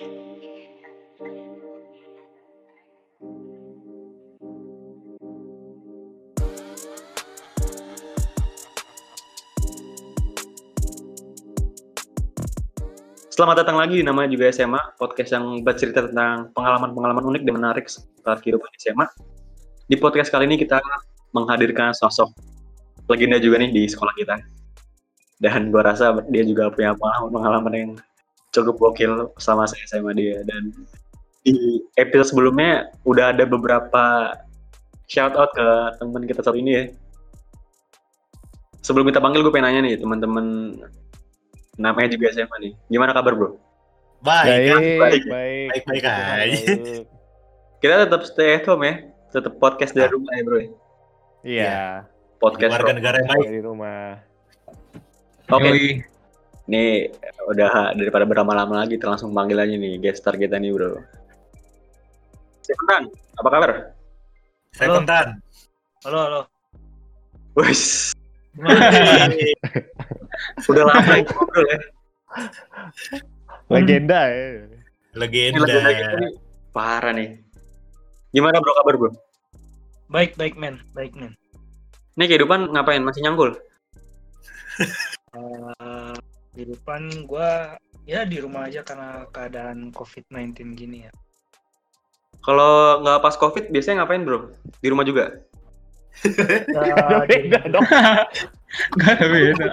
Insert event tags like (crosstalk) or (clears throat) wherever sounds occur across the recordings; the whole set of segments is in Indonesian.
Selamat datang lagi, namanya juga SMA, podcast yang bercerita tentang pengalaman-pengalaman unik dan menarik seputar kehidupan SMA. Di podcast kali ini kita menghadirkan sosok legenda juga nih di sekolah kita. Dan gua rasa dia juga punya pengalaman yang cukup gokil sama saya SMA dia. Dan di episode sebelumnya udah ada beberapa shout out ke teman kita saat ini ya. Sebelum kita panggil gue pengen nanya nih teman-teman namanya juga SMA nih. Gimana kabar bro? Baik, Baik, baik, baik, baik, baik aja. Kita tetap stay at home ya, tetap podcast dari rumah ya bro. ya? Iya, Podcast Warga negara yang baik. dari rumah. Oke, nih udah daripada berlama-lama lagi, langsung panggil aja nih guest star kita nih bro. Sebentar, apa kabar? Saya Halo. Halo, Gimana? (laughs) udah lama ya ngobrol ya. Legenda ya. Ini Legenda. lagi nih. Parah nih. Gimana bro kabar bro? baik, baik, men. Baik, men. Nih kehidupan ngapain? Masih nyanggul? Eh, kehidupan gua ya di rumah aja karena keadaan COVID-19 gini ya. Kalau nggak pas covid biasanya ngapain bro? Di rumah juga? Ya, (laughs) di- Beda dong. Gak ada beda.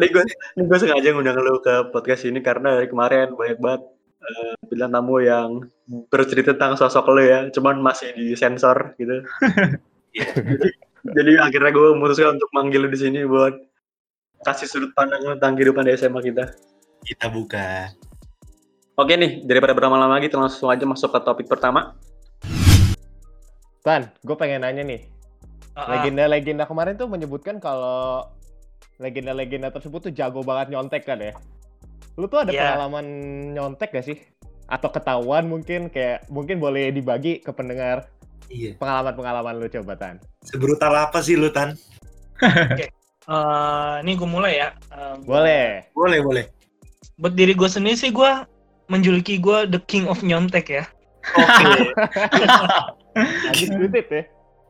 Nih gue, nih gue sengaja ngundang lu ke podcast ini karena dari kemarin banyak banget eh, bilang tamu yang bercerita tentang sosok lu ya, cuman masih disensor gitu. (laughs) (laughs) jadi, akhirnya gue memutuskan untuk manggil lu di sini buat kasih sudut pandang tentang kehidupan di SMA kita. Kita buka. Oke nih, daripada berlama-lama lagi, kita langsung aja masuk ke topik pertama. Tan, gue pengen nanya nih. Ah, ah. Legenda-legenda kemarin tuh menyebutkan kalau legenda-legenda tersebut tuh jago banget nyontek kan ya. Lu tuh ada Iya. pengalaman nyontek gak sih? Atau ketahuan mungkin kayak mungkin boleh dibagi ke pendengar Iya. pengalaman-pengalaman lu coba Tan. Sebrutal apa sih lu, Tan? Eh, ini gue mulai ya. Gua- Boleh. Boleh, boleh. Buat diri gue sendiri sih gue menjuluki gue the king of nyontek ya. Oke. (laughs) (laughs) Duit ya.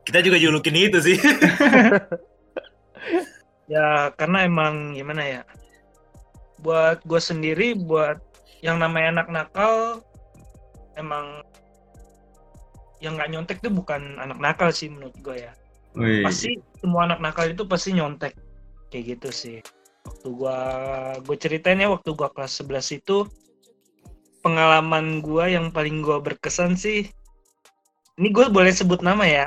Kita juga julukin itu sih. (laughs) Ya karena emang gimana ya. Buat gue sendiri, buat yang namanya anak nakal, emang yang nggak nyontek tuh bukan anak nakal sih menurut gue ya. Wih. pasti semua anak nakal itu pasti nyontek kayak gitu sih waktu gua gue ceritain ya waktu gua kelas 11 itu pengalaman gua yang paling gua berkesan sih ini gue boleh sebut nama ya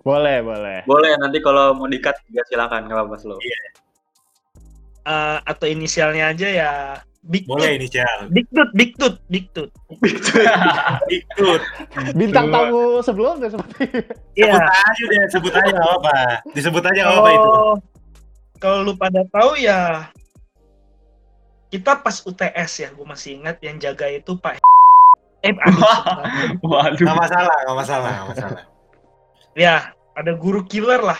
Boleh, boleh. Boleh, nanti kalau mau dikat ya silakan, nggak apa-apa slow. Eh, atau inisialnya aja ya Big Boleh Tut inisial. Big Tut Big Tut Big Tut Ikut. Bintang Dua. tamu sebelumnya seperti Iya Sebut aja deh, sebut aja nggak apa-apa. Disebut aja nggak apa-apa itu. kalau lu pada tahu ya kita pas UTS ya gue masih ingat yang jaga itu Pak (laughs) eh aduh, Waduh. Nggak masalah, nggak masalah, nggak masalah. ya ada guru killer lah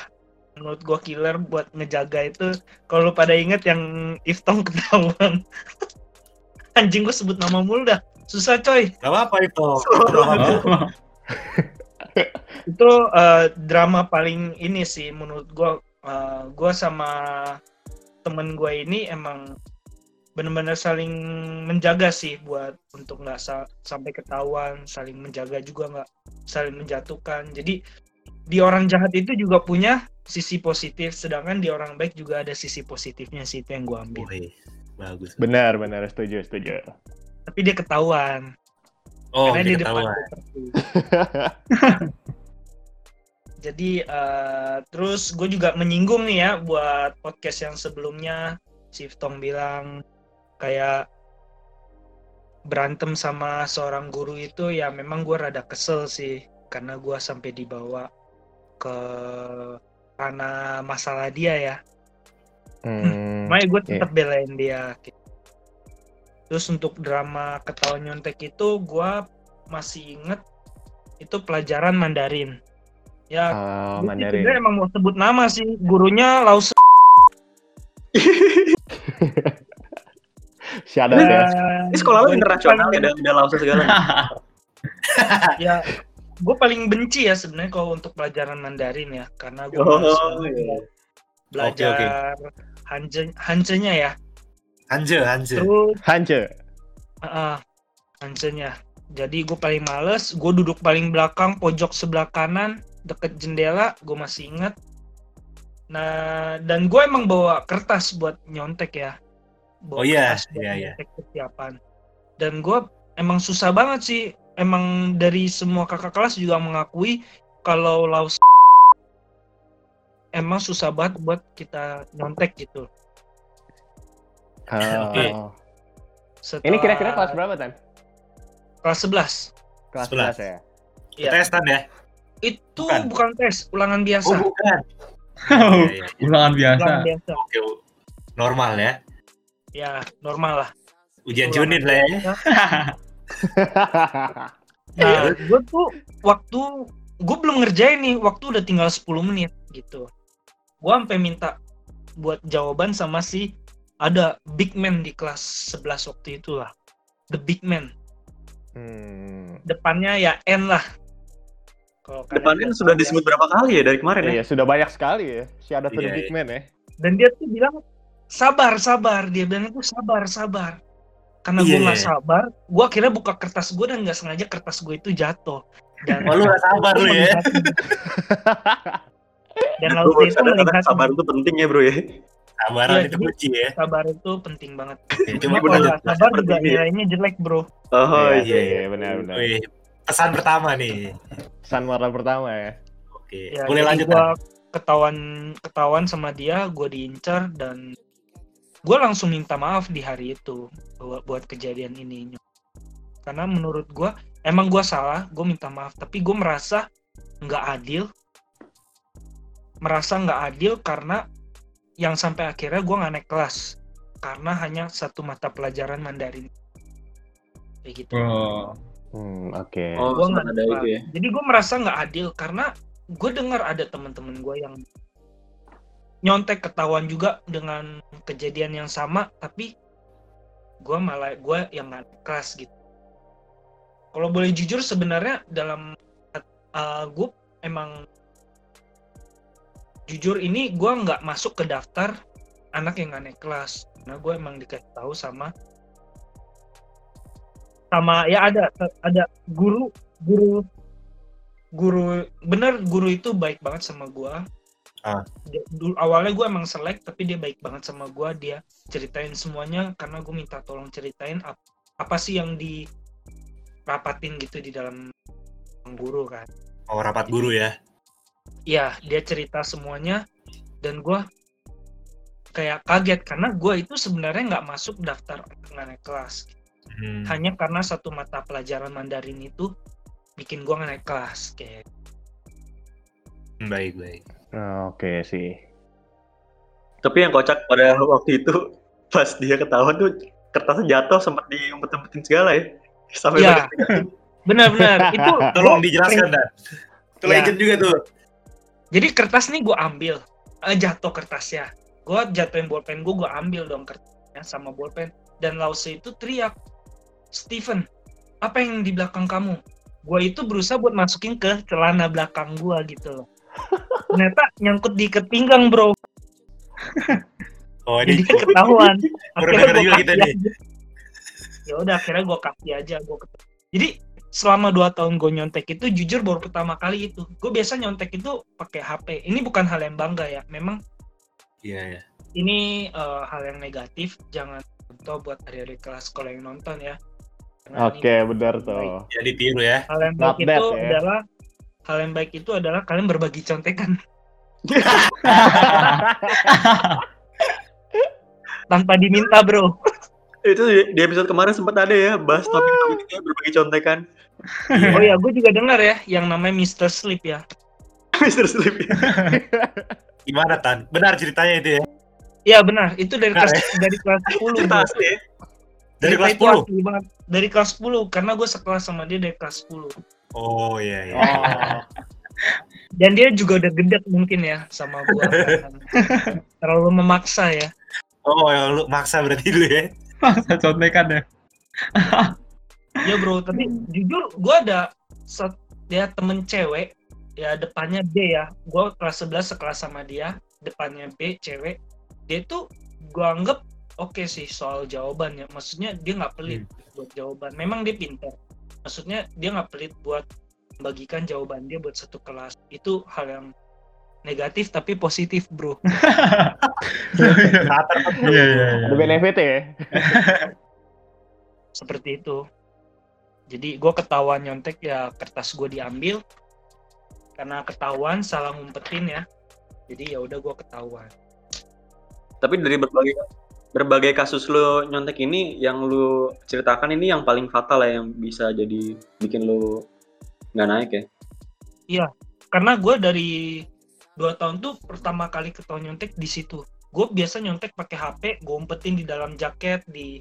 menurut gua killer buat ngejaga itu. Kalau lu pada inget yang Iftong ketahuan. (laughs) Anjing gua sebut nama mulu dah. Susah coy. Nggak apa-apa itu. (laughs) Oh. (laughs) itu eh, drama paling ini sih menurut gua Eh, gua sama temen gua ini emang bener-bener saling menjaga sih buat untuk nggak sa- sampai ketahuan saling menjaga juga nggak saling menjatuhkan. Jadi di orang jahat itu juga punya sisi positif sedangkan di orang baik juga ada sisi positifnya sih itu yang gua ambil Wih, bagus. Benar, benar, setuju, setuju. tapi dia ketahuan Oh, karena dia di depan ketahuan. (laughs) Jadi eh, terus gue juga menyinggung nih ya buat podcast yang sebelumnya si Tong bilang kayak berantem sama seorang guru itu ya memang gue rada kesel sih karena gue sampai dibawa ke karena masalah dia ya. Hmm, Makanya gue tetap belain dia. Terus untuk drama ketahuan nyontek itu gue masih inget itu pelajaran Mandarin. Ya, oh, gue Mandarin. sebenarnya emang mau sebut nama sih. Gurunya Laus. Shadat ya. Ini sekolah lu internasional ya, ada ada lausa segala. (laughs) ya gue paling benci ya sebenarnya kalau untuk pelajaran Mandarin ya karena gue Oh, iya. belajar Hanje Hanjenya ya Hanje, Hanje. terus Hanje. uh, Hanjenya jadi gue paling males gue duduk paling belakang pojok sebelah kanan deket jendela gue masih ingat nah dan gue emang bawa kertas buat nyontek ya bawa Oh iya, iya, iya. persiapan dan gue emang susah banget sih emang dari semua kakak kelas juga mengakui kalau laus emang susah banget buat kita nyontek gitu Oh. Oke. Setelah Ini kira-kira kelas berapa, Tan? kelas 11 Kelas 11 11. ya? Iya. Testan ya? itu Bukan. bukan, tes ulangan biasa Oh, bukan. Oh, Iya, iya, iya. (laughs) ulangan biasa. ulangan biasa Oke, normal ya. ya normal lah Ujian Ulangan junit lah ya. (laughs) (laughs) nah gue tuh waktu gue belum ngerjain nih waktu udah tinggal 10 menit gitu gue sampai minta buat jawaban sama si ada big man di kelas 11 waktu itu lah the big man Hmm. depannya ya N lah kalau Depannya nggak sudah ya. disebut berapa kali ya dari kemarin ya? Iya, sudah banyak sekali ya. Shadat to the Iya, big iya. man ya. dan dia tuh bilang sabar sabar dia bilang itu sabar sabar karena gue Iya. nggak sabar gue akhirnya buka kertas gue dan nggak sengaja kertas gue itu jatuh dan Oh, lu gak sabar lu ya. dan lalu itu melihat sabar itu penting ya bro ya. Sabaran Iya, itu kunci ya. sabar itu penting banget cuma kalau nggak sabar juga ini ya. nilainya jelek bro Oh Iya, iya. iya, benar benar. Wih, pesan pertama nih. Pesan moral pertama ya. Oke, ya boleh lanjut gue Tan? ketahuan ketahuan sama dia gue diincar dan gue langsung minta maaf di hari itu buat, buat kejadian ini karena menurut gue emang gue salah gue minta maaf tapi gue merasa nggak adil. Merasa nggak adil karena yang sampai akhirnya gue nggak naik kelas karena hanya satu mata pelajaran Mandarin. Kayak gitu. Oh, Hmm, oke. Oh, Gua ada itu ya. jadi gue merasa nggak adil karena gue dengar ada teman-teman gue yang nyontek ketahuan juga dengan kejadian yang sama tapi gue malah gue yang nggak kelas gitu. Kalau boleh jujur sebenarnya dalam uh, gue emang jujur ini gue nggak masuk ke daftar anak yang nggak naik kelas. Karena gue emang dikasih tahu sama sama ya ada ada guru guru guru bener guru itu baik banget sama gua Ah. Dia- dulu awalnya gue emang selek tapi dia baik banget sama gua dia ceritain semuanya karena gue minta tolong ceritain ap- apa sih yang dirapatin gitu di dalam guru kan Oh, rapat guru ya. Iya, dia cerita semuanya dan gua kayak kaget karena gua itu sebenarnya nggak masuk daftar naik kelas Hmm. hanya karena satu mata pelajaran Mandarin itu bikin nggak naik kelas kayak Baik, baik. Oh, Oke sih. Tapi yang kocak pada waktu itu (laughs) pas dia ketahuan tuh kertasnya jatuh sempat diumpet-umpetin segala ya. Sampai Iya. banyak- benar-benar (laughs) (laughs) itu Tolong dijelaskan, Dan. Itu Ya. legend juga tuh. jadi kertas nih gua ambil eh, jatuh kertasnya gua jatuhin bolpen gua gua ambil dong kertasnya sama bolpen dan Lause itu teriak Steven apa yang di belakang kamu gua itu berusaha buat masukin ke celana belakang gua gitu loh ternyata nyangkut di ikat pinggang bro Oh, jadi ini ketahuan (laughs) Baru akhirnya juga kita aja. ya udah akhirnya gua kasih aja gua ket- jadi selama dua tahun gue nyontek itu jujur baru pertama kali itu gue biasa nyontek itu pakai HP ini bukan hal yang bangga ya memang Iya, iya. ini eh, hal yang negatif jangan contoh buat adik-adik kelas sekolah yang nonton ya Oke, ini benar tuh. Jadi tiru ya. hal yang baik bad, itu ya. adalah hal yang baik itu adalah kalian berbagi contekan (laughs) tanpa diminta bro itu di, episode kemarin sempat ada ya bahas topik-topiknya berbagi contekan. (laughs) oh ya gue juga dengar ya yang namanya Mr. Sleep ya (laughs) Mr. Sleep. Gimana, Tan? Benar ceritanya itu ya? Iya benar itu dari kelas dari kelas 10 Cerita asli ya. Dari kelas itu 10? asli banget. dari kelas 10 karena gue sekelas sama dia dari kelas 10 Oh, iya, iya. Oh. dan dia juga udah gedek mungkin ya sama gue (laughs) terlalu memaksa ya Oh, yang lu maksa berarti dulu ya? Masa contekan ya. (laughs) Ya bro, tapi jujur gue ada set, ya temen cewek ya depannya B ya. Gue kelas 11 sekelas sama dia, depannya B cewek. Dia tuh gue anggap oke sih soal jawabannya. Maksudnya dia nggak pelit buat jawaban. Memang dia pintar. Maksudnya dia nggak pelit buat membagikan jawaban dia buat satu kelas. Itu hal yang negatif tapi positif bro. (laughs) Iya iya iya. Ada benefit ya. (laughs) Seperti itu. Jadi gue ketahuan nyontek ya kertas gue diambil karena ketahuan salah ngumpetin ya. Jadi ya udah gue ketahuan. Tapi dari berbagai berbagai kasus lu nyontek ini yang lu ceritakan ini yang paling fatal ya yang bisa jadi bikin lu nggak naik ya. Karena gue dari dua tahun tuh pertama kali ketahuan nyontek di situ. Gue biasa nyontek pakai HP, gue umpetin di dalam jaket di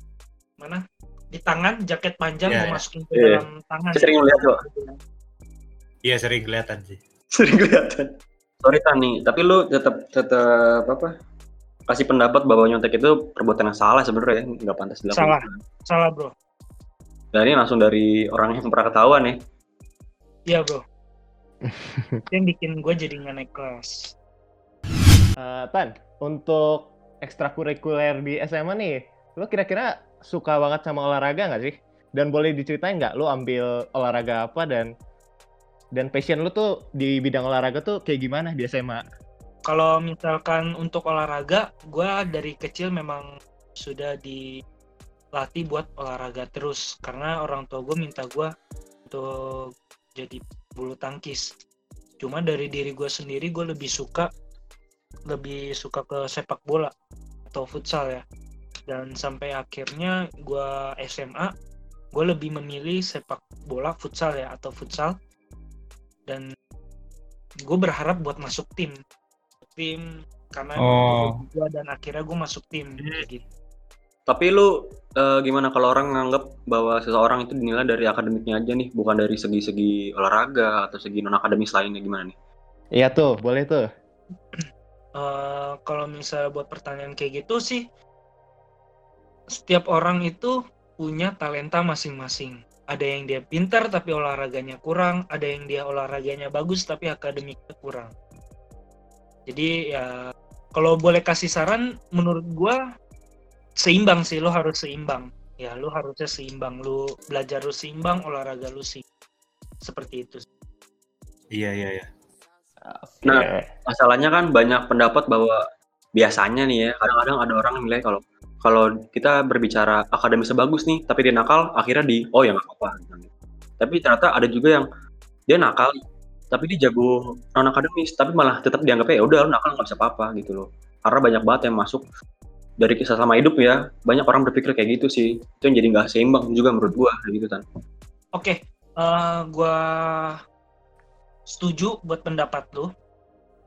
mana? Di tangan, jaket panjang Iya, gue iya. masukin ke Iya. dalam tangan. Sering ngeliat kok. Iya sering kelihatan sih. (laughs) Sering kelihatan. Sorry Tani, tapi lu tetap tetap apa? Kasih pendapat bahwa nyontek itu perbuatan yang salah sebenarnya, ya, nggak pantas dilakukan. Salah. Salah bro. Dan ini langsung dari orang yang pernah ketahuan ya. Iya bro. Itu (laughs) yang bikin gue jadi nggak naik kelas. Eh, Tan, untuk ekstrakurikuler di SMA nih, lo kira-kira suka banget sama olahraga nggak sih? Dan boleh diceritain nggak lo ambil olahraga apa dan dan passion lo tuh di bidang olahraga tuh kayak gimana di SMA? Kalau misalkan untuk olahraga, gue dari kecil memang sudah dilatih buat olahraga terus karena orang tua gue minta gue untuk jadi bulu tangkis. Cuma dari diri gue sendiri gue lebih suka lebih suka ke sepak bola atau futsal ya. Dan sampai akhirnya gue SMA, gue lebih memilih sepak bola futsal ya atau futsal. Dan gue berharap buat masuk tim tim karena Oh. gue dan akhirnya gue masuk tim gitu. Tapi lu eh, gimana kalau orang nganggap bahwa seseorang itu dinilai dari akademiknya aja nih, bukan dari segi-segi olahraga atau segi non akademis lainnya gimana nih? Iya tuh, boleh tuh. (clears throat) Eh, kalau misalnya buat pertanyaan kayak gitu sih setiap orang itu punya talenta masing-masing ada yang dia pintar tapi olahraganya kurang ada yang dia olahraganya bagus tapi akademiknya kurang jadi ya kalau boleh kasih saran menurut gua seimbang sih lo harus seimbang ya lo harusnya seimbang lo belajar lo seimbang olahraga lo sih seperti itu Iya iya iya. Nah. Masalahnya kan banyak pendapat bahwa biasanya nih ya, kadang-kadang ada orang yang nilai kalau kalau kita berbicara akademisnya bagus nih, tapi dia nakal, akhirnya di oh ya nggak apa-apa. Tapi ternyata ada juga yang dia nakal, tapi dia jago non akademis, tapi malah tetap dianggapnya ya udah lu nakal nggak bisa apa-apa gitu loh. Karena banyak banget yang masuk dari kisah selama hidup ya, banyak orang berpikir kayak gitu sih. Itu yang jadi nggak seimbang juga menurut gua gitu kan. Oke, eh, gua setuju buat pendapat lu.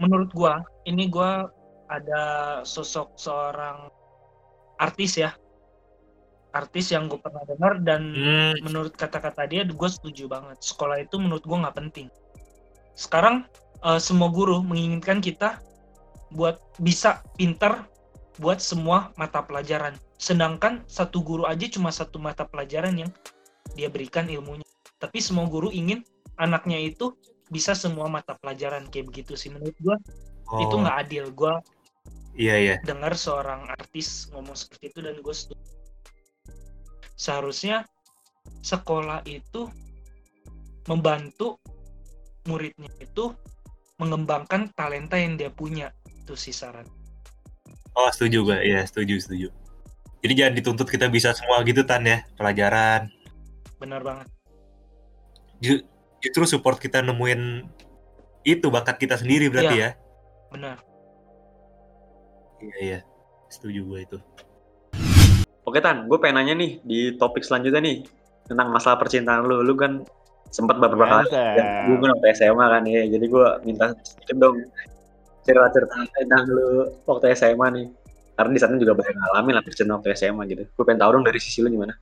Menurut gua, ini gua ada sosok seorang artis ya, artis yang gue pernah dengar dan Hmm, menurut kata-kata dia, gue setuju banget. Sekolah itu menurut gua nggak penting. Sekarang eh, semua guru menginginkan kita buat bisa pintar buat semua mata pelajaran. Sedangkan satu guru aja cuma satu mata pelajaran yang dia berikan ilmunya. Tapi semua guru ingin anaknya itu bisa semua mata pelajaran kayak begitu sih menurut gua oh, itu nggak adil. Gua Iya iya. dengar seorang artis ngomong seperti itu dan gue setuju. Seharusnya sekolah itu membantu muridnya itu mengembangkan talenta yang dia punya. Itu sih saran. Oh setuju gue. Iya setuju setuju. Jadi jangan dituntut kita bisa semua gitu tan ya pelajaran. Benar banget. Ju- justru support kita nemuin itu bakat kita sendiri berarti ya. Benar. Iya iya. Setuju gue itu. Oke Tan, gue pengen nanya nih di topik selanjutnya nih tentang masalah percintaan lu. Lu kan sempat beberapa kali ya, gue kan waktu SMA kan ya, jadi gue minta sedikit dong cerita-cerita tentang lu waktu SMA nih. Karena di sana juga banyak ngalamin lah percintaan waktu SMA gitu. Gue pengen tahu dong dari sisi lu gimana.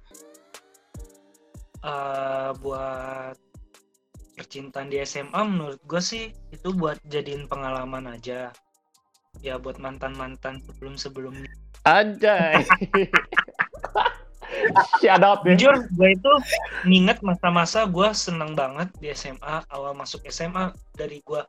Eh, buat percintaan di SMA menurut gue sih itu buat jadiin pengalaman aja. Ya buat mantan-mantan sebelum-sebelumnya. Anjay. (laughs) (laughs) Out ya. Jujur, gue itu nginget masa-masa gue seneng banget di SMA, awal masuk SMA dari gue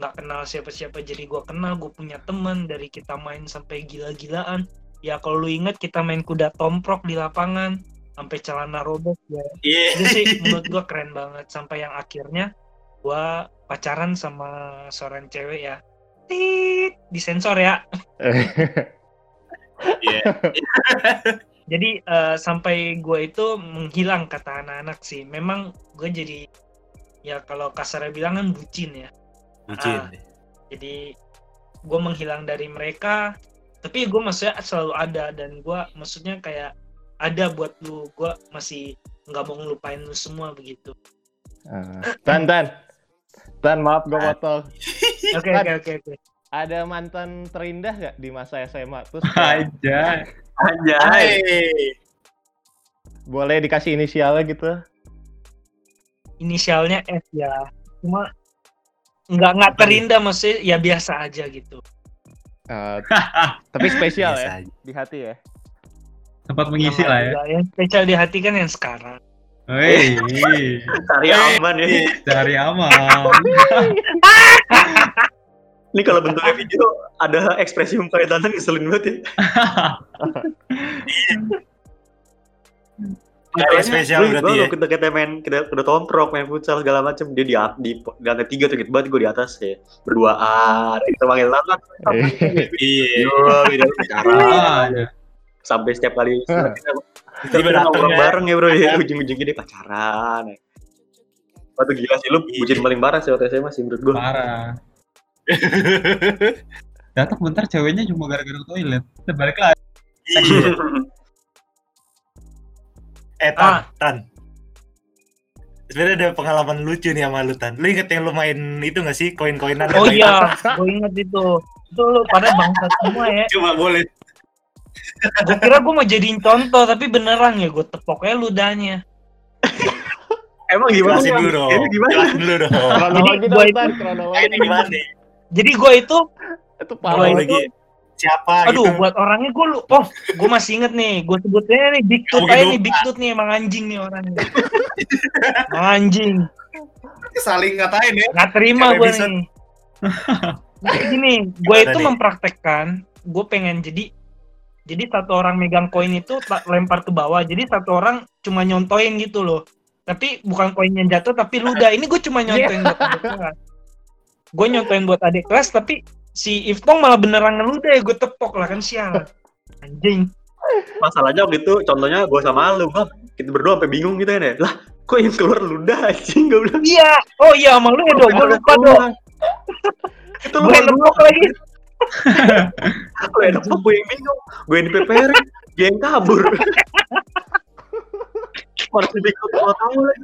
nggak kenal siapa-siapa jadi gue kenal, gue punya temen dari kita main sampai gila-gilaan. Ya kalau lu inget kita main kuda tomprok di lapangan sampai celana robek ya. Iya. Itu sih (laughs) menurut gue keren banget sampai yang akhirnya gue pacaran sama seorang cewek ya. Tit, disensor ya. (laughs) Iya. Jadi eh, sampai gue itu menghilang kata anak-anak sih memang gue jadi ya kalau kasarnya bilang kan bucin ya Bucin. Ah. jadi gue menghilang dari mereka tapi gue maksudnya selalu ada dan gue maksudnya kayak ada buat lu gue masih nggak mau ngelupain lu semua begitu Ah. Tan, Tan. Tan, maaf gue Ah. potong. (laughs) oke Kan- oke oke oke Ada mantan terindah gak di masa SMA? Terus (laughs) kayak Aja. Anjay. Hai. boleh dikasih inisialnya gitu? inisialnya F ya cuma nggak nggak terindah maksudnya ya biasa aja gitu Ah, (laughs) tapi spesial Biasa ya aja. di hati ya. Sempat mengisi lah ya. yang spesial di hati kan yang sekarang Hei, (laughs) Cari aman ya. cari aman. (laughs) Ini kalau bentuknya video ada ekspresi mukanya Tantan ngeselin banget ya. (laughs) Ada spesial gue, berarti gue ya? kita kita main kita udah tomprok main futsal segala macem dia di di di lantai tiga tuh gitu banget gue di atas ya berduaan kita panggil Tantan (laughs) Iya. Yo, beda bicara Ah, ya. sampai setiap kali Hah. kita kita nongkrong ya. bareng ya bro ya ujung-ujungnya dia pacaran ya. Waktu gila sih lu Iya. bucin paling parah sih waktu SMA sih menurut gue Parah. (laughs) Datang bentar ceweknya cuma gara-gara toilet. Balik lagi. Iya. (laughs) Eh Tan, Ah. Tan. Sebenarnya ada pengalaman lucu nih sama lu Tan. Lu inget yang lu main itu gak sih koin-koinan? oh iya gue inget itu itu lu pada bangsat semua ya Coba boleh. gue kira gue mau jadiin contoh tapi beneran ya gue tepoknya ludahnya emang gimana Jelasin dulu dong. Ini gimana Jelasin dulu dong. Kronologi dong, Tan, kronologi. Ini gimana? Jadi gue itu Itu parah. Lagi siapa aduh gitu. buat orangnya gue lu oh gue masih inget nih gue sebutnya nih big tooth Mungkin aja nih big tooth nih emang anjing nih orangnya Emang anjing Saling ngatain ya. nggak terima gue nih Jadi gini gue itu nih? mempraktekkan gue pengen jadi jadi satu orang megang koin itu lempar ke bawah jadi satu orang cuma nyontoin gitu loh tapi bukan koin yang jatuh tapi ludah ini gue cuma nyontoin buat (laughs) gue nyontoin buat adik kelas tapi si Iftong malah beneran ngeludah ya gue tepok lah kan sial. Anjing. Masalahnya waktu itu contohnya gue sama lu Bang. kita berdua sampai bingung gitu kan ya? Lah kok yang keluar ludah anjing? gue bilang. Iya. Oh iya sama lu ya dong gue lupa dong itu lu gue yang tepok lagi. (laughs) Gue yang nepok gue yang bingung. Gue yang dipeperin dia yang kabur. (laughs)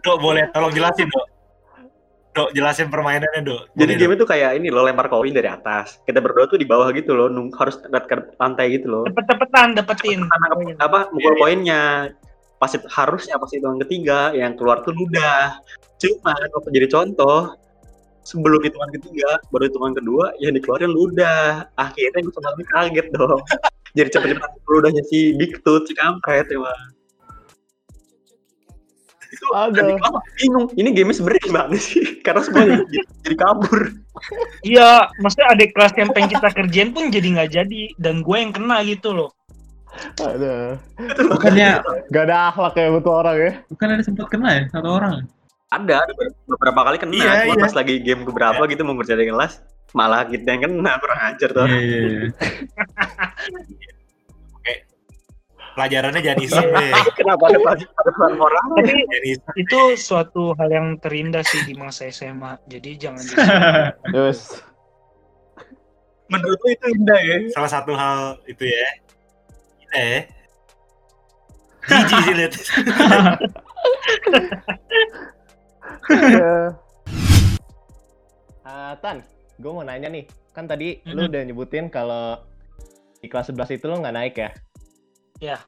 Dok, boleh tolong jelasin, Dok. Dok, jelasin permainannya, Dok. Jadi game itu kayak ini lo lempar koin dari atas. Kita berdua tuh di bawah gitu loh, nung harus dekat ke lantai gitu loh. cepet-cepetan dapetin Karena apa mukul koinnya. Pas itu harusnya pas hitungan ketiga yang keluar tuh ludah. Cuma waktu jadi contoh sebelum hitungan ketiga baru hitungan kedua yang dikeluarin ludah. Akhirnya gue sama kaget dong. (laughs) jadi cepet-cepet ludahnya si Big Tooth si kampret emang. Itu kelas bingung. Ini game sebenarnya gimana sih? (laughs) Karena semuanya (laughs) jadi, kabur. Iya, maksudnya adik kelas yang pengen kita kerjain pun jadi nggak jadi dan gue yang kena gitu loh. Loh. Bukannya Gak ada akhlak ya betul orang ya. bukan ada sempat kena ya satu orang. ada, ada ber- beberapa kali kena. Iya, Cuma iya. pas lagi game keberapa gitu mau ngerjain kelas, malah kita yang kena kurang ajar tuh. Iya iya iya. (laughs) Pelajarannya jangan (laughs) iseng deh. Kenapa ada peran orang? Tapi itu suatu hal yang terindah sih di masa SMA. Jadi jangan di (laughs) Terus. Menurut lu itu indah ya? Salah satu hal itu ya. Gila ya. Jijik sih liat. Ah, (laughs) Tan, gue mau nanya nih. Kan tadi lu Mhm. udah nyebutin kalau di kelas 11 itu lu nggak naik ya? Ya.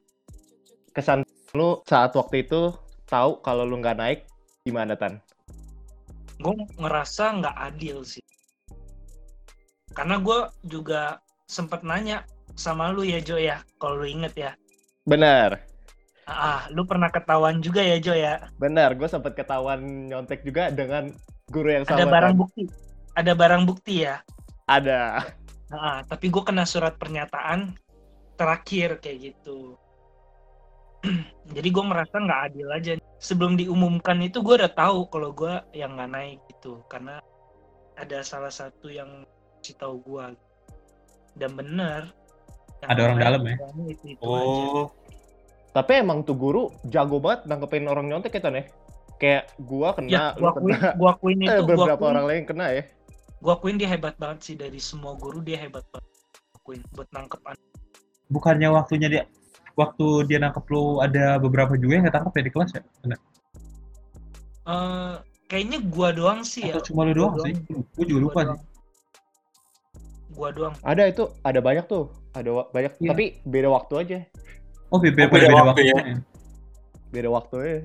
Kesan lu saat waktu itu tahu kalau lu nggak naik gimana, Tan? gue ngerasa nggak adil sih. Karena gue juga sempet nanya sama lu ya Jo ya, kalau lu inget ya. Bener. Ah, lu pernah ketahuan juga ya Jo ya? Benar, gue sempet ketahuan nyontek juga dengan guru yang sama. Ada barang Tan. bukti. Ada barang bukti ya. Ada. Ah, tapi gue kena surat pernyataan terakhir kayak gitu. (clears throat) Jadi gue merasa nggak adil aja. Sebelum diumumkan itu gue udah tahu kalau gue yang nggak naik gitu, karena ada salah satu yang kasih tahu gue. Dan bener. yang Ada orang dalam ya? Itu, itu aja. Oh, Tapi emang tuh guru jago banget nangkepin orang nyontek ya Tan ya. Kayak gua kena, Ya, gua akuin, kena. gua akuin Eh, (laughs) itu, gua beberapa akuin, orang lain kena ya. gua akuin dia hebat banget sih dari semua guru dia hebat banget. Gua Akuin buat nangkep anak. Bukannya waktunya dia waktu dia nangkep lu ada beberapa juga yang ketangkep ya di kelas ya? Bener. Eh, kayaknya gua doang sih ya. Atau cuma lu Gua doang sih? Gue juga lupa Gua sih. doang. Gua doang. Ada itu, ada banyak tuh. Ada wa- banyak, Iya. tapi beda waktu aja. Oh, beda, Oh, beda beda, waktu ya? Beda waktu ya.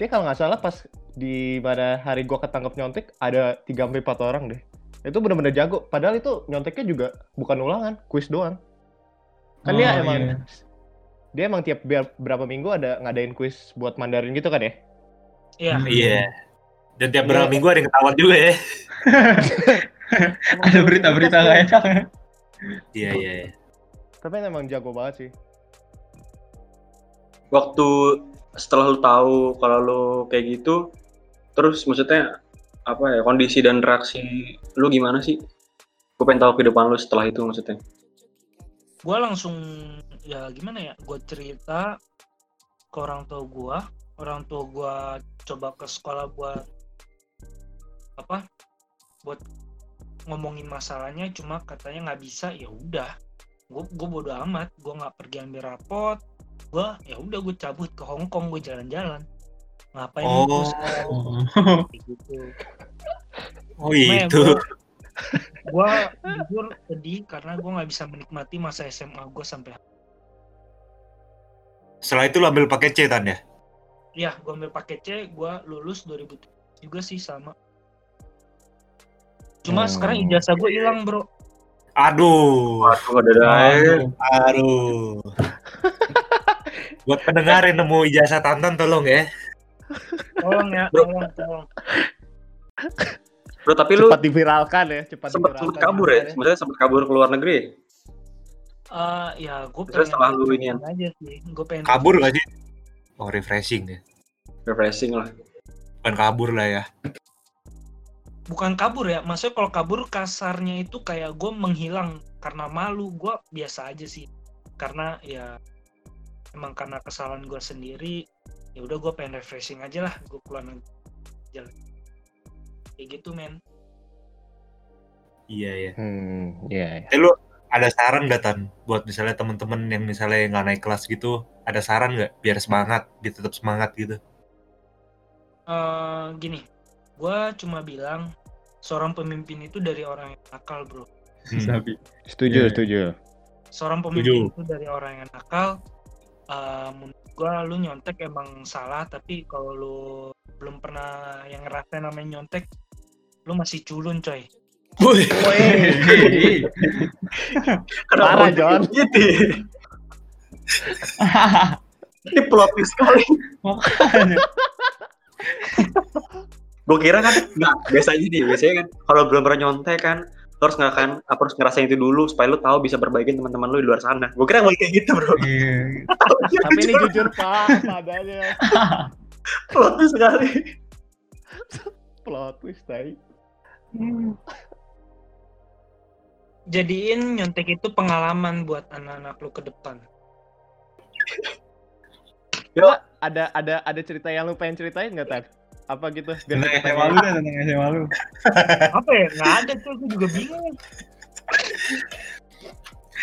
Kayak kalau nggak salah pas di pada hari gua ketangkep nyontek ada 3 sampai 4 orang deh. Itu bener-bener jago. Padahal itu nyonteknya juga bukan ulangan, kuis doang. Kan dia Oh, emang iya. dia emang tiap ber- berapa minggu ada ngadain kuis buat Mandarin gitu kan ya? Iya. Hmm. iya. Dan tiap Iya. berapa minggu ada yang ketahuan juga ya. (laughs) Ada berita-berita nggak enak ya? Iya, iya. iya. Tapi emang jago banget sih. Waktu setelah lu tahu kalau lu kayak gitu, terus maksudnya apa ya kondisi dan reaksi lu gimana sih? Gue pengen tahu kehidupan lu setelah itu maksudnya. Gua langsung ya gimana ya? Gua cerita ke orang tua gua. Orang tua gua coba ke sekolah buat apa? Buat ngomongin masalahnya cuma katanya nggak bisa ya udah gue gue bodo amat gue nggak pergi ambil rapot gue ya udah gue cabut ke Hong Kong gue jalan-jalan ngapain Oh. gue (laughs) gitu Oh, Cuma ya itu. Gue jujur sedih karena gue nggak bisa menikmati masa SMA gue sampai Setelah itu lu ambil paket C Tan ya? ya gue ambil paket C gue lulus 2007 juga sih sama cuma Hmm. sekarang ijazah gue hilang bro Aduh. Waduh, ada Aduh. Aduh. Buat pendengar yang nemu ijazah Tantan tolong ya. tolong ya tolong tolong Bro, tapi lu Cepat diviralkan ya, cepat sempat diviralkan. sempat kabur ya? Maksudnya sempat kabur ke luar negeri? ya? Eh, ya gue Terus pengen setelah lu ini aja sih gue pengen Kabur gak sih? Oh, refreshing ya. Refreshing lah. Bukan kabur lah ya. bukan kabur ya maksudnya kalau kabur kasarnya itu kayak gue menghilang karena malu gue biasa aja sih karena ya emang karena kesalahan gue sendiri ya udah gue pengen refreshing aja lah gue keluar negeri jalan kayak gitu men Iya, iya. Hmm, iya. iya. Eh lu ada saran gak Tan buat misalnya temen-temen yang misalnya nggak naik kelas gitu, ada saran nggak biar semangat, biar tetap semangat gitu? Eh, gini gue cuma bilang seorang pemimpin itu dari orang yang nakal bro Hmm. Sabi. Setuju, Iya. setuju. seorang pemimpin itu dari orang yang nakal eh menurut gua lu nyontek emang salah tapi kalau lu belum pernah yang ngerasain namanya nyontek lu masih culun coy Woi, Parah, John. Gitu. ya? (laughs) Ini plot twist sekali. Gue kira kan, nggak biasanya nih, biasanya kan kalau belum pernah nyontek kan, lo harus nggak kan, apa harus ngerasain itu dulu supaya lo tahu bisa berbaikin teman-teman lo di luar sana. Gue kira kayak gitu bro. Iya. Tapi ini jujur Pak, padanya plot twist sekali. plot twist tai. jadiin nyontek itu pengalaman buat anak-anak lu ke depan Ada ada ada cerita yang lu pengen ceritain nggak Tan? Apa gitu? Tentang SMA lu deh, tentang SMA lu. (laughs) apa ya nggak ada tuh gue juga bingung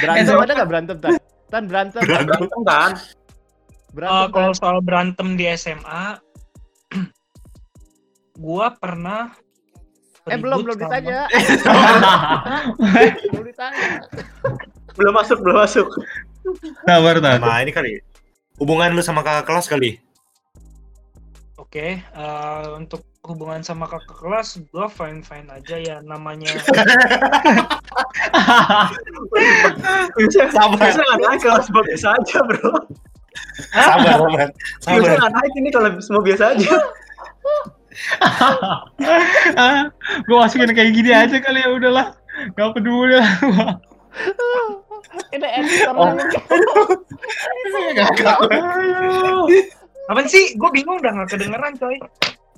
Berantem SMA. ada nggak berantem Tan? Tan berantem. Berantem. Berantem kan? Eh, Berantem. kalau Tan. soal berantem di SMA (clears throat) gua pernah Eh belum belum ditanya. (laughs) belum ditanya. Belum masuk, belum masuk. Sabar, Tan. Nah ini kali, hubungan lu sama kakak kelas kali? Oke, eh, untuk hubungan sama kakak kelas, gue fine fine aja ya namanya. Bisa, Sama. bisa nggak naik kelas biasa aja bro. sabar, sabar. Sabar. Sabar. nggak naik ini kalau semua biasa aja. (laughs) gue masukin kayak gini aja kali ya udahlah. Gak peduli lah. Ini editor Oh. Apaan sih? Gue bingung udah nggak kedengeran coy.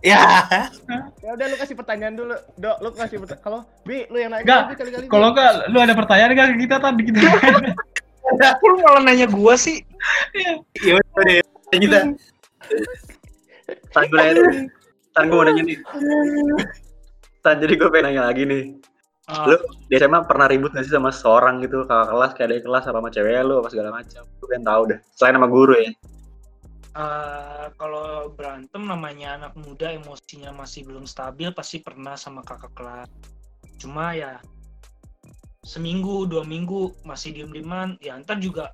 Ya. Ya udah lu kasih pertanyaan dulu. Dok, lu kasih pertanyaan. Kalau Bi, lu yang nanya Bi, kali-kali. Kalau enggak, lu ada pertanyaan gak ke kita tadi kita? (laughs) Lu malah nanya gue sih? Iya udah deh. Kita. (laughs) Tan gue nanya nih. Tan gue mau nanya nih. (laughs) Tan jadi gue pengen nanya lagi nih. Ah, Lu di SMA pernah ribut gak sih sama seorang gitu kakak kelas kayak ada kelas apa sama cewek lu apa segala macam? Gue pengen tahu deh. Selain sama guru ya. eh, kalau berantem namanya anak muda emosinya masih belum stabil pasti pernah sama kakak kelas. Cuma ya seminggu dua minggu masih diem dieman ya ntar juga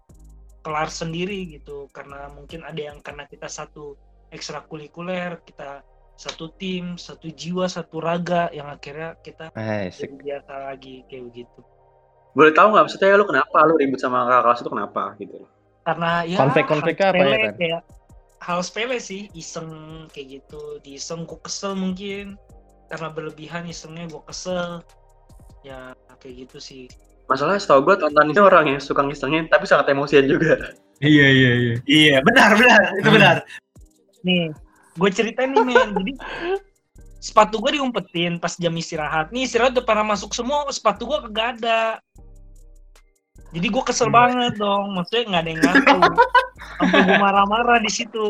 kelar sendiri gitu karena mungkin ada yang karena kita satu ekstrakurikuler kita satu tim satu jiwa satu raga yang akhirnya kita Asik. jadi biasa lagi kayak begitu Boleh tahu nggak maksudnya lu kenapa lu ribut sama kakak kelas itu kenapa gitu? karena ya Konflik-konfliknya hal apa ya, sepele, Tan? kayak hal sepele sih iseng kayak gitu diiseng gue kesel mungkin karena berlebihan isengnya gue kesel ya kayak gitu sih Masalahnya setahu gue tonton ini orang yang suka ngisengin tapi sangat emosian juga. Iya iya iya. Iya, benar, benar. Itu benar. nih gue ceritain nih men. Jadi sepatu gue diumpetin pas jam istirahat. Nih istirahat udah pada masuk semua sepatu gue kagak ada. Jadi gue kesel Hmm. banget dong. Maksudnya nggak ada yang ngaku. Sampai gue marah-marah di situ.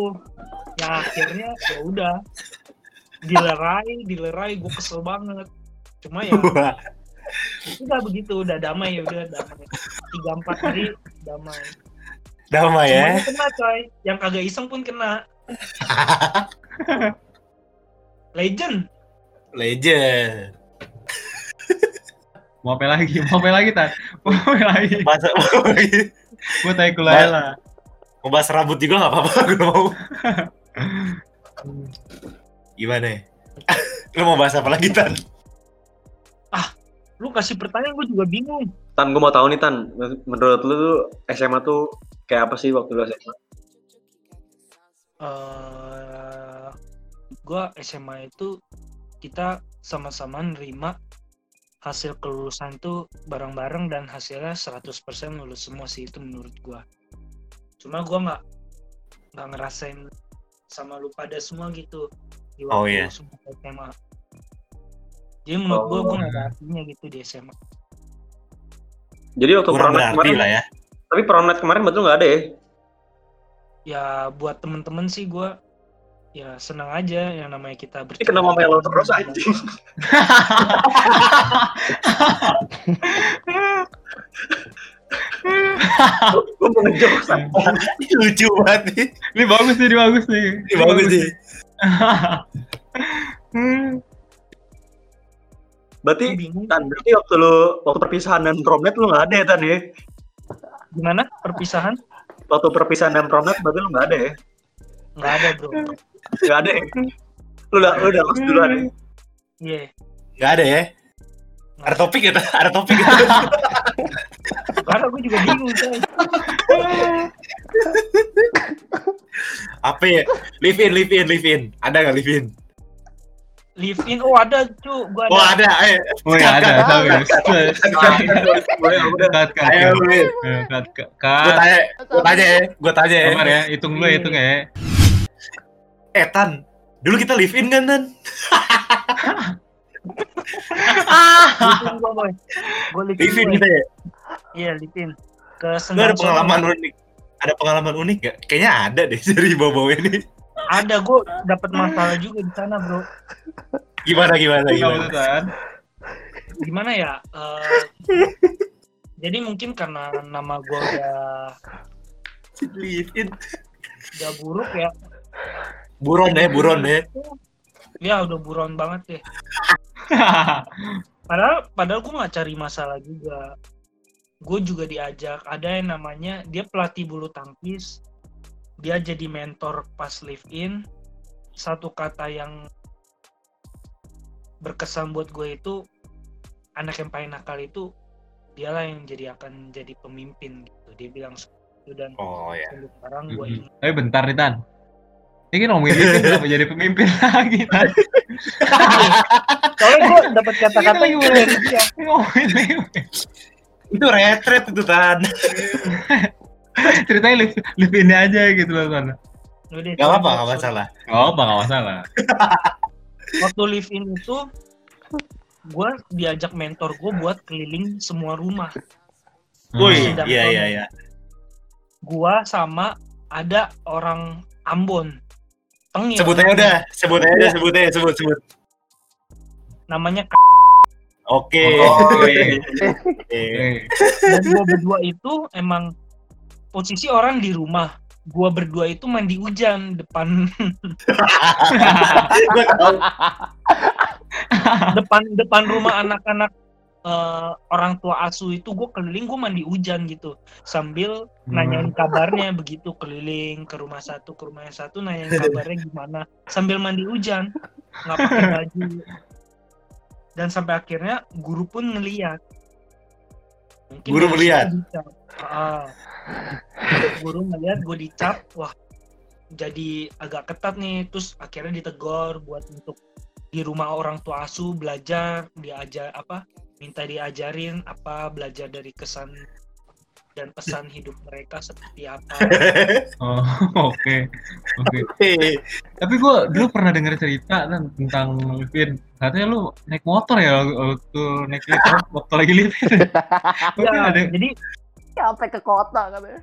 Ya akhirnya ya udah. Dilerai dilerai. Gue kesel banget. Cuma ya udah begitu. Udah damai ya udah damai. Tiga empat hari damai. Damai ya. Semuanya kena coy. Yang kagak iseng pun kena legend Legend. Mau apa lagi? Mau apa lagi tan? Mau apa lagi? Masa Gue tanya kulai lah. mau bahas rambut juga nggak apa-apa, gue mau. Gimana? ya? (laughs) Lu mau bahas apa lagi, Tan? lu kasih pertanyaan gue juga bingung Tan gue mau tahu nih Tan, menurut lu tuh SMA tuh kayak apa sih waktu lu SMA? Eh gue SMA itu kita sama-sama nerima hasil kelulusan itu bareng-bareng dan hasilnya 100% lulus semua sih itu menurut gue cuma gue nggak nggak ngerasain sama lu pada semua gitu di Oh, waktu iya. semua SMA jadi menurut gue Oh. gue nggak ada artinya gitu di SMA Jadi waktu Kurang kemarin, lah ya. tapi prom night kemarin betul nggak ada ya? Ya buat temen-temen sih gue ya senang aja yang namanya kita Ini kenapa melo terus anjing? gue mau anjing. Lucu banget nih. Ini bagus nih, ini bagus nih. Ini bagus nih. Hmm. Berarti Tan, berarti waktu lu waktu perpisahan dan prom night lu nggak ada ya Tan ya? gimana perpisahan Waktu perpisahan dan prom night berarti lu nggak ada ya? nggak ada bro Nggak ada ya? Lu udah lu udah lost duluan ya? iya Nggak ada ya? Ada topik ya? Tan? (laughs) Ada topik ya? karena gue juga bingung coy Apa ya? Live in, live in, live in. Ada nggak live in? Live in oh ada cu gue ada Oh ada. Ayo. Oh ya ada. Boleh, udah. Cut, cut, Ayo, cut. Eh, cut. tanya, gue tanya ya, gue tanya ya. Sabar ya, hitung dulu, hitung ya. Eh Tan, dulu kita live in kan Tan? live in gue live kita ya. iya live in ke ada pengalaman unik? Ada pengalaman unik gak? Kayaknya ada deh (laughs) dari bau-bau ini. Ada gue dapat masalah juga di sana bro Gimana gimana gimana? Tan. gimana ya eh, jadi mungkin karena nama gue udah udah buruk ya Buron deh, buron deh. ya udah buron banget deh (laughs) padahal padahal gue nggak cari masalah juga gue juga diajak ada yang namanya dia pelatih bulu tangkis dia jadi mentor pas live in satu kata yang berkesan buat gue itu anak yang paling nakal itu dialah yang jadi akan jadi pemimpin gitu dia bilang gitu dan Oh ya. sekarang gue Mhm. ingat Tapi bentar nih Tan. Ini kan ngomongin Livin kenapa (laughs) jadi pemimpin lagi Tan? (laughs) soalnya gue dapat kata-kata itu mulai. dari dia Ini ngomongin. Itu retret itu tan. (laughs) (laughs) Ceritanya Liv, Livinnya aja gitu loh. Udah, Gak apa-apa, gak masalah. Oh, apa nggak masalah. (laughs) waktu live in itu gue diajak mentor gue buat keliling semua rumah Wih, Sedang iya iya iya. gue sama ada orang Ambon Tengil Sebut aja udah, sebut aja udah, Iya. sebut aja, sebut sebut. namanya K. Oke. Oh, Oke. Eh, dan gue berdua itu emang posisi orang di rumah gue berdua itu mandi hujan depan. (laughs) Depan depan rumah anak-anak eh, orang tua asuh itu gue keliling gue mandi hujan gitu. Sambil nanyain kabarnya begitu keliling ke rumah satu ke rumah yang satu nanyain kabarnya gimana. Sambil mandi hujan nggak pakai baju. Dan sampai akhirnya guru pun ngeliat Mungkin Guru melihat? Ah. guru ngeliat gue dicap wah jadi agak ketat nih terus akhirnya ditegor buat untuk di rumah orang tua asuh belajar diajar apa minta diajarin apa belajar dari kesan dan pesan hidup mereka seperti apa (laughs) Oh, (laughs) oke. Oke. Oke. Tapi gue dulu pernah dengar cerita Tan, tentang Livin. Katanya lu naik motor ya waktu naik lift (laughs) waktu lagi Livin. Mungkin ya, ada jadi Sampai ke kota katanya.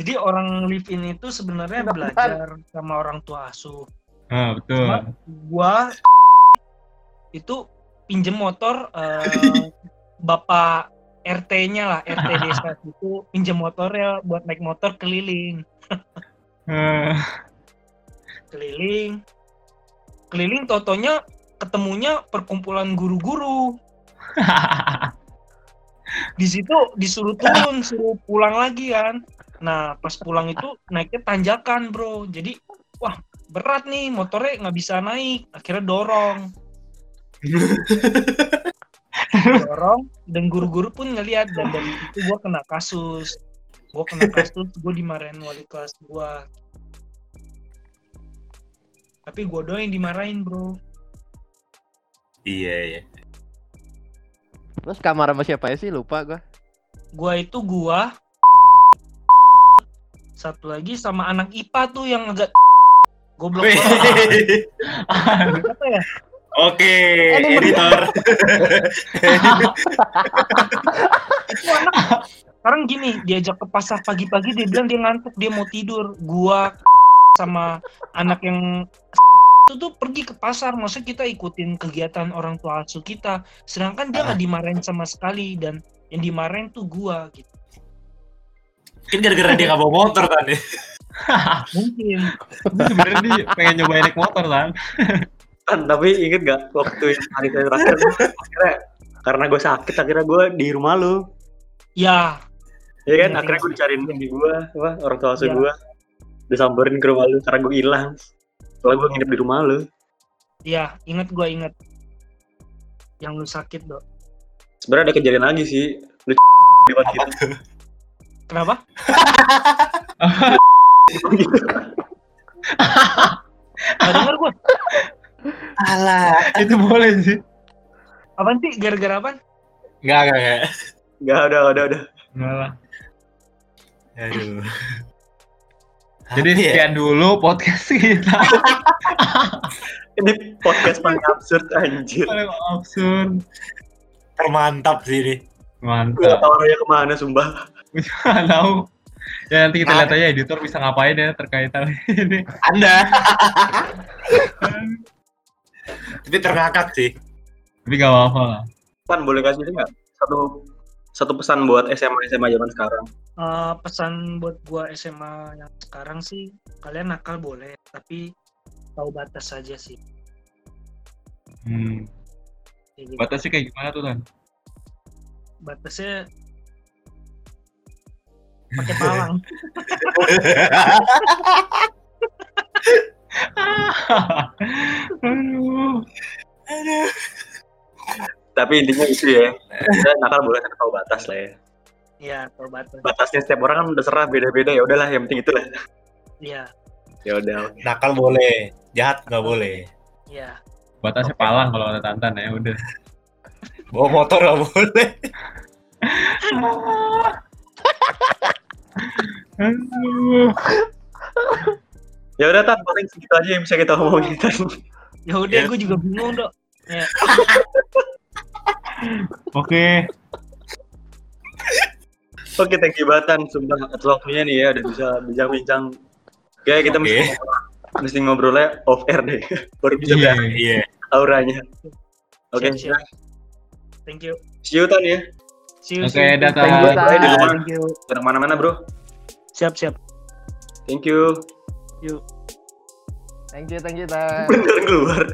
jadi orang live in itu sebenarnya Benar. belajar sama orang tua asuh Ah, betul. Cuma gua itu pinjem motor eh, bapak RT-nya lah RT desa (laughs) itu pinjem motornya buat naik motor keliling. Eh, keliling. Keliling totonya ketemunya perkumpulan guru-guru. (laughs) Di situ disuruh turun suruh pulang lagi kan. Nah pas pulang itu naiknya tanjakan bro. Jadi wah berat nih motornya nggak bisa naik. Akhirnya dorong (laughs) dorong dan guru-guru pun ngeliat dan dari itu gue kena kasus gue kena kasus gue dimarahin wali kelas gue tapi gue doang yang dimarahin bro Iya iya. Terus kamar sama siapa ya sih? Lupa gua. gue itu gua satu lagi sama anak IPA tuh yang agak goblok (laughs) apa ya Oke, Ini editor. (laughs) sekarang gini diajak ke pasar pagi-pagi dia bilang dia ngantuk dia mau tidur gua (laughs) sama anak yang (laughs) itu tuh pergi ke pasar maksudnya kita ikutin kegiatan orang tua asuh kita sedangkan dia nggak dimarahin sama sekali dan yang dimarahin tuh gua gitu Mungkin gara-gara dia gak bawa motor kan ya. mungkin Tapi sebenarnya dia pengen nyobain naik motor kan. Kan, tapi inget gak waktu yang hari saya terakhir? Akhirnya karena gue sakit akhirnya gue di rumah lu. Ya. Ya kan? Iya, akhirnya gue dicariin di gue apa orang tua asuh Iya. gue disamperin ke rumah lu karena gue hilang. Soalnya gue nginep di rumah lu. Ya inget gua inget yang lu sakit dok. Sebenarnya ada kejadian lagi sih. Lu di depan kita kenapa? (laughs) Gak denger gue. Alah. Itu boleh sih. Apaan sih? Gara-gara apaan? Enggak, enggak, enggak. Enggak, udah, udah, udah. Enggak lah. Aduh. Jadi Apa ya? sekian dulu podcast kita. (laughs) Ini podcast paling absurd anjir. Paling absurd. termantap sih ini. Gue gak Mantap. tau arahnya ke mana, sumpah. Nggak tahu. Ya nanti kita Nah. lihat aja editor bisa ngapain ya terkait hal ini. Anda. (laughs) Tapi terngakak sih. Tapi gak apa-apa lah. Pan, boleh kasih ini nggak? Satu satu pesan buat SMA SMA zaman sekarang. Eh, pesan buat gua SMA yang sekarang sih, kalian nakal boleh, tapi tahu batas saja sih. Hmm. Kayak gitu. Batasnya kayak gimana tuh kan? Batasnya pakai palang. (laughs) Aduh. (laughs) Tapi intinya itu ya. Kita nakal boleh tapi tahu batas lah ya. Iya, tol Batan. batasnya setiap orang kan udah serah beda-beda ya udahlah yang penting itulah Iya, ya udah. Nakal boleh, jahat nggak boleh. iya. Batasnya palang kalau kata Tantan ya udah. Bawa motor nggak boleh. (laughs) Aduh. Ya udah tan paling segitu aja yang bisa kita omongin tan Ya udah, Iya. gue juga bingung dok. Ya, (laughs) Oke. oke thank you batan sumpah atas waktunya nih ya udah bisa bincang-bincang kayak kita Oke. mesti mesti ngobrolnya off air deh (laughs) baru bisa lihat Iya. auranya oke siap, siap. Thank you. see you tan ya See you. Oke, see you. dah, Thank you, di luar Thank you. jangan ke mana-mana bro Siap, siap. thank you Thank you, thank you, Tan. bener keluar